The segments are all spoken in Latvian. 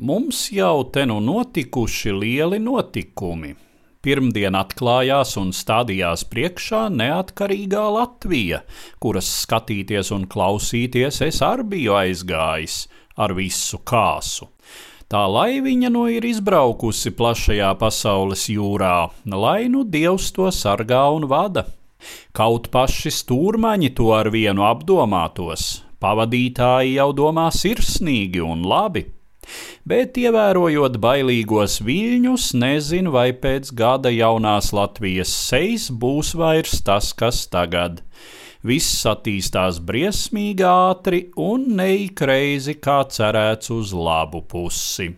Mums jau te nu notikuši lieli notikumi. Pirmdien atklājās un stādījās priekšā neatkarīgā Latvija, kuras skatīties un klausīties es arī biju aizgājis ar visu kāsu. Tā laiviņa nu ir izbraukusi plašajā pasaules jūrā, lai nu dievs to sargā un vada. Kaut paši stūrmaņi to ar vienu apdomātos, pavadītāji jau domā sirsnīgi un labi bet ievērojot bailīgos viļņus, nezinu, vai pēc gada jaunās Latvijas sejas būs vairs tas, kas tagad. Viss attīstās briesmīgi ātri un neikreizi kā cerēts uz labu pusi.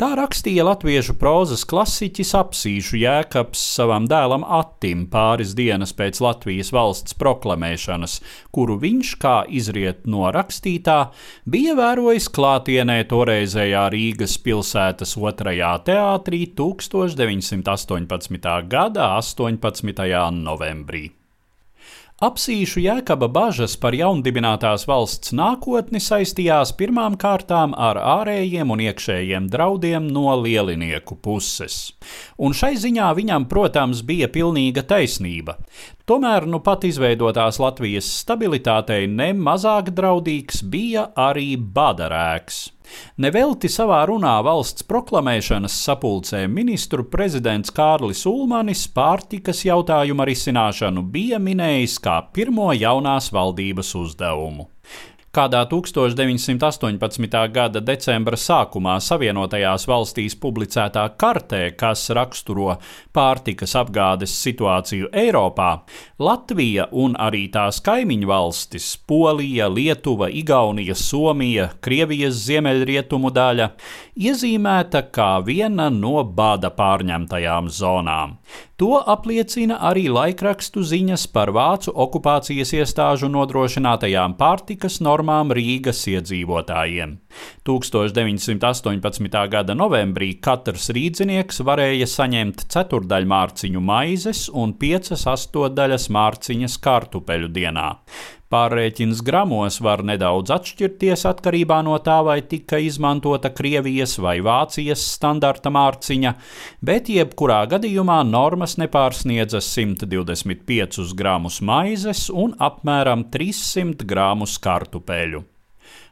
Tā rakstīja latviešu prozas klasiķis apsīšu Jēkabs savam dēlam Attim pāris dienas pēc Latvijas valsts proklamēšanas, kuru viņš, kā izriet no rakstītā, bija vērojis klātienē toreizējā Rīgas pilsētas otrajā teātrī 1918. gada 18. novembrī. Apsīšu Jēkaba bažas par jaundibinātās valsts nākotni saistījās pirmām kārtām ar ārējiem un iekšējiem draudiem no lielinieku puses. Un šai ziņā viņam, protams, bija pilnīga taisnība. Tomēr nu pat izveidotās Latvijas stabilitātei nemazāk draudīgs bija arī badarēks. Nevelti savā runā valsts proklamēšanas sapulcē ministru prezidents Kārlis Ulmanis pārtikas jautājuma risināšanu bija minējis kā pirmo jaunās valdības uzdevumu. Kādā 1918. gada decembra sākumā Savienotajās valstīs publicētā kartē, kas raksturo pārtikas apgādes situāciju Eiropā, Latvija un arī tās kaimiņu valstis - Polija, Lietuva, Igaunija, Somija, Krievijas ziemeļrietumu daļa - iezīmēta kā viena no bada pārņemtajām zonām. To apliecina arī laikrakstu ziņas par vācu okupācijas iestāžu nodrošinātajām pārtikas normām Rīgas iedzīvotājiem. 1918. gada novembrī katrs rīdzinieks varēja saņemt ceturdaļmārciņu maizes un piecas astotdaļas mārciņas kartupeļu dienā. Pārreķins gramos var nedaudz atšķirties atkarībā no tā, vai tika izmantota Krievijas vai Vācijas standarta mārciņa, bet jebkurā gadījumā normas nepārsniedza 125 gramus maizes un apmēram 300 gramus kartupeļu.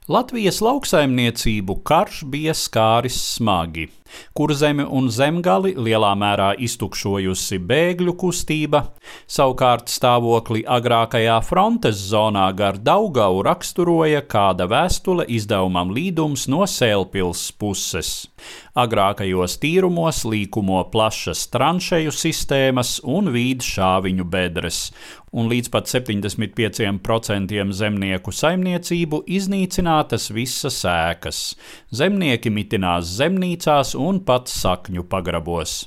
Latvijas lauksaimniecību karš bija skāris smagi. Kurzemi un zemgali lielā mērā iztukšojusi bēgļu kustība, savukārt stāvokli agrākajā frontes zonā gar Daugavu raksturoja kāda vēstule izdevumam līdums no Sēlpils puses. Agrākajos tīrumos līkumo plašas tranšeju sistēmas un vīd šāviņu bedres, un līdz pat 75% zemnieku saimniecību iznīcinātas visas ēkas. Zemnieki mitinās zemnīcās un pat sakņu pagrabos.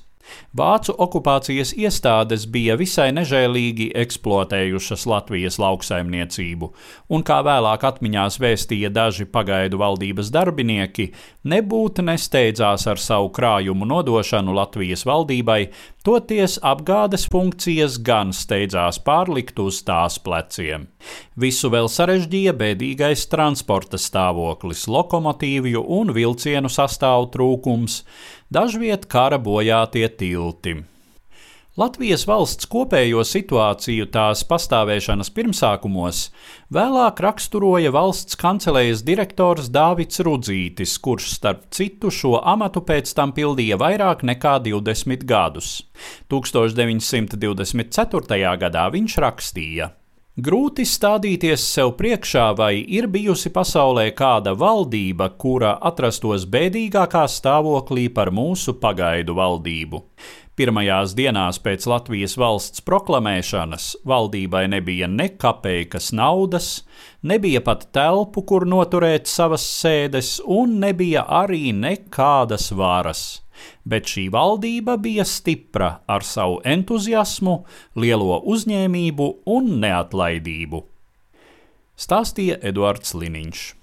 Vācu okupācijas iestādes bija visai nežēlīgi eksploatējušas Latvijas lauksaimniecību, un, kā vēlāk atmiņās vēstīja daži pagaidu valdības darbinieki, nebūtu nesteidzās ar savu krājumu nodošanu Latvijas valdībai, toties apgādes funkcijas gan steidzās pārlikt uz tās pleciem. Visu vēl sarežģīja bēdīgais transporta stāvoklis, lokomotīvju un vilcienu sastāvu trūkums, dažviet kara bojātie tilti. Latvijas valsts kopējo situāciju tās pastāvēšanas pirmsākumos vēlāk raksturoja valsts kancelējas direktors Dāvids Rudzītis, kurš starp citu šo amatu pēc tam pildīja vairāk nekā 20 gadus. 1924. gadā viņš rakstīja: Grūti stādīties sev priekšā, vai ir bijusi pasaulē kāda valdība, kura atrastos bēdīgākā stāvoklī par mūsu pagaidu valdību. Pirmajās dienās pēc Latvijas valsts proklamēšanas valdībai nebija ne kapeikas naudas, nebija pat telpu, kur noturēt savas sēdes, un nebija arī nekādas varas bet šī valdība bija stipra ar savu entuziasmu, lielo uzņēmību un neatlaidību. Stāstīja Eduards Liniņš.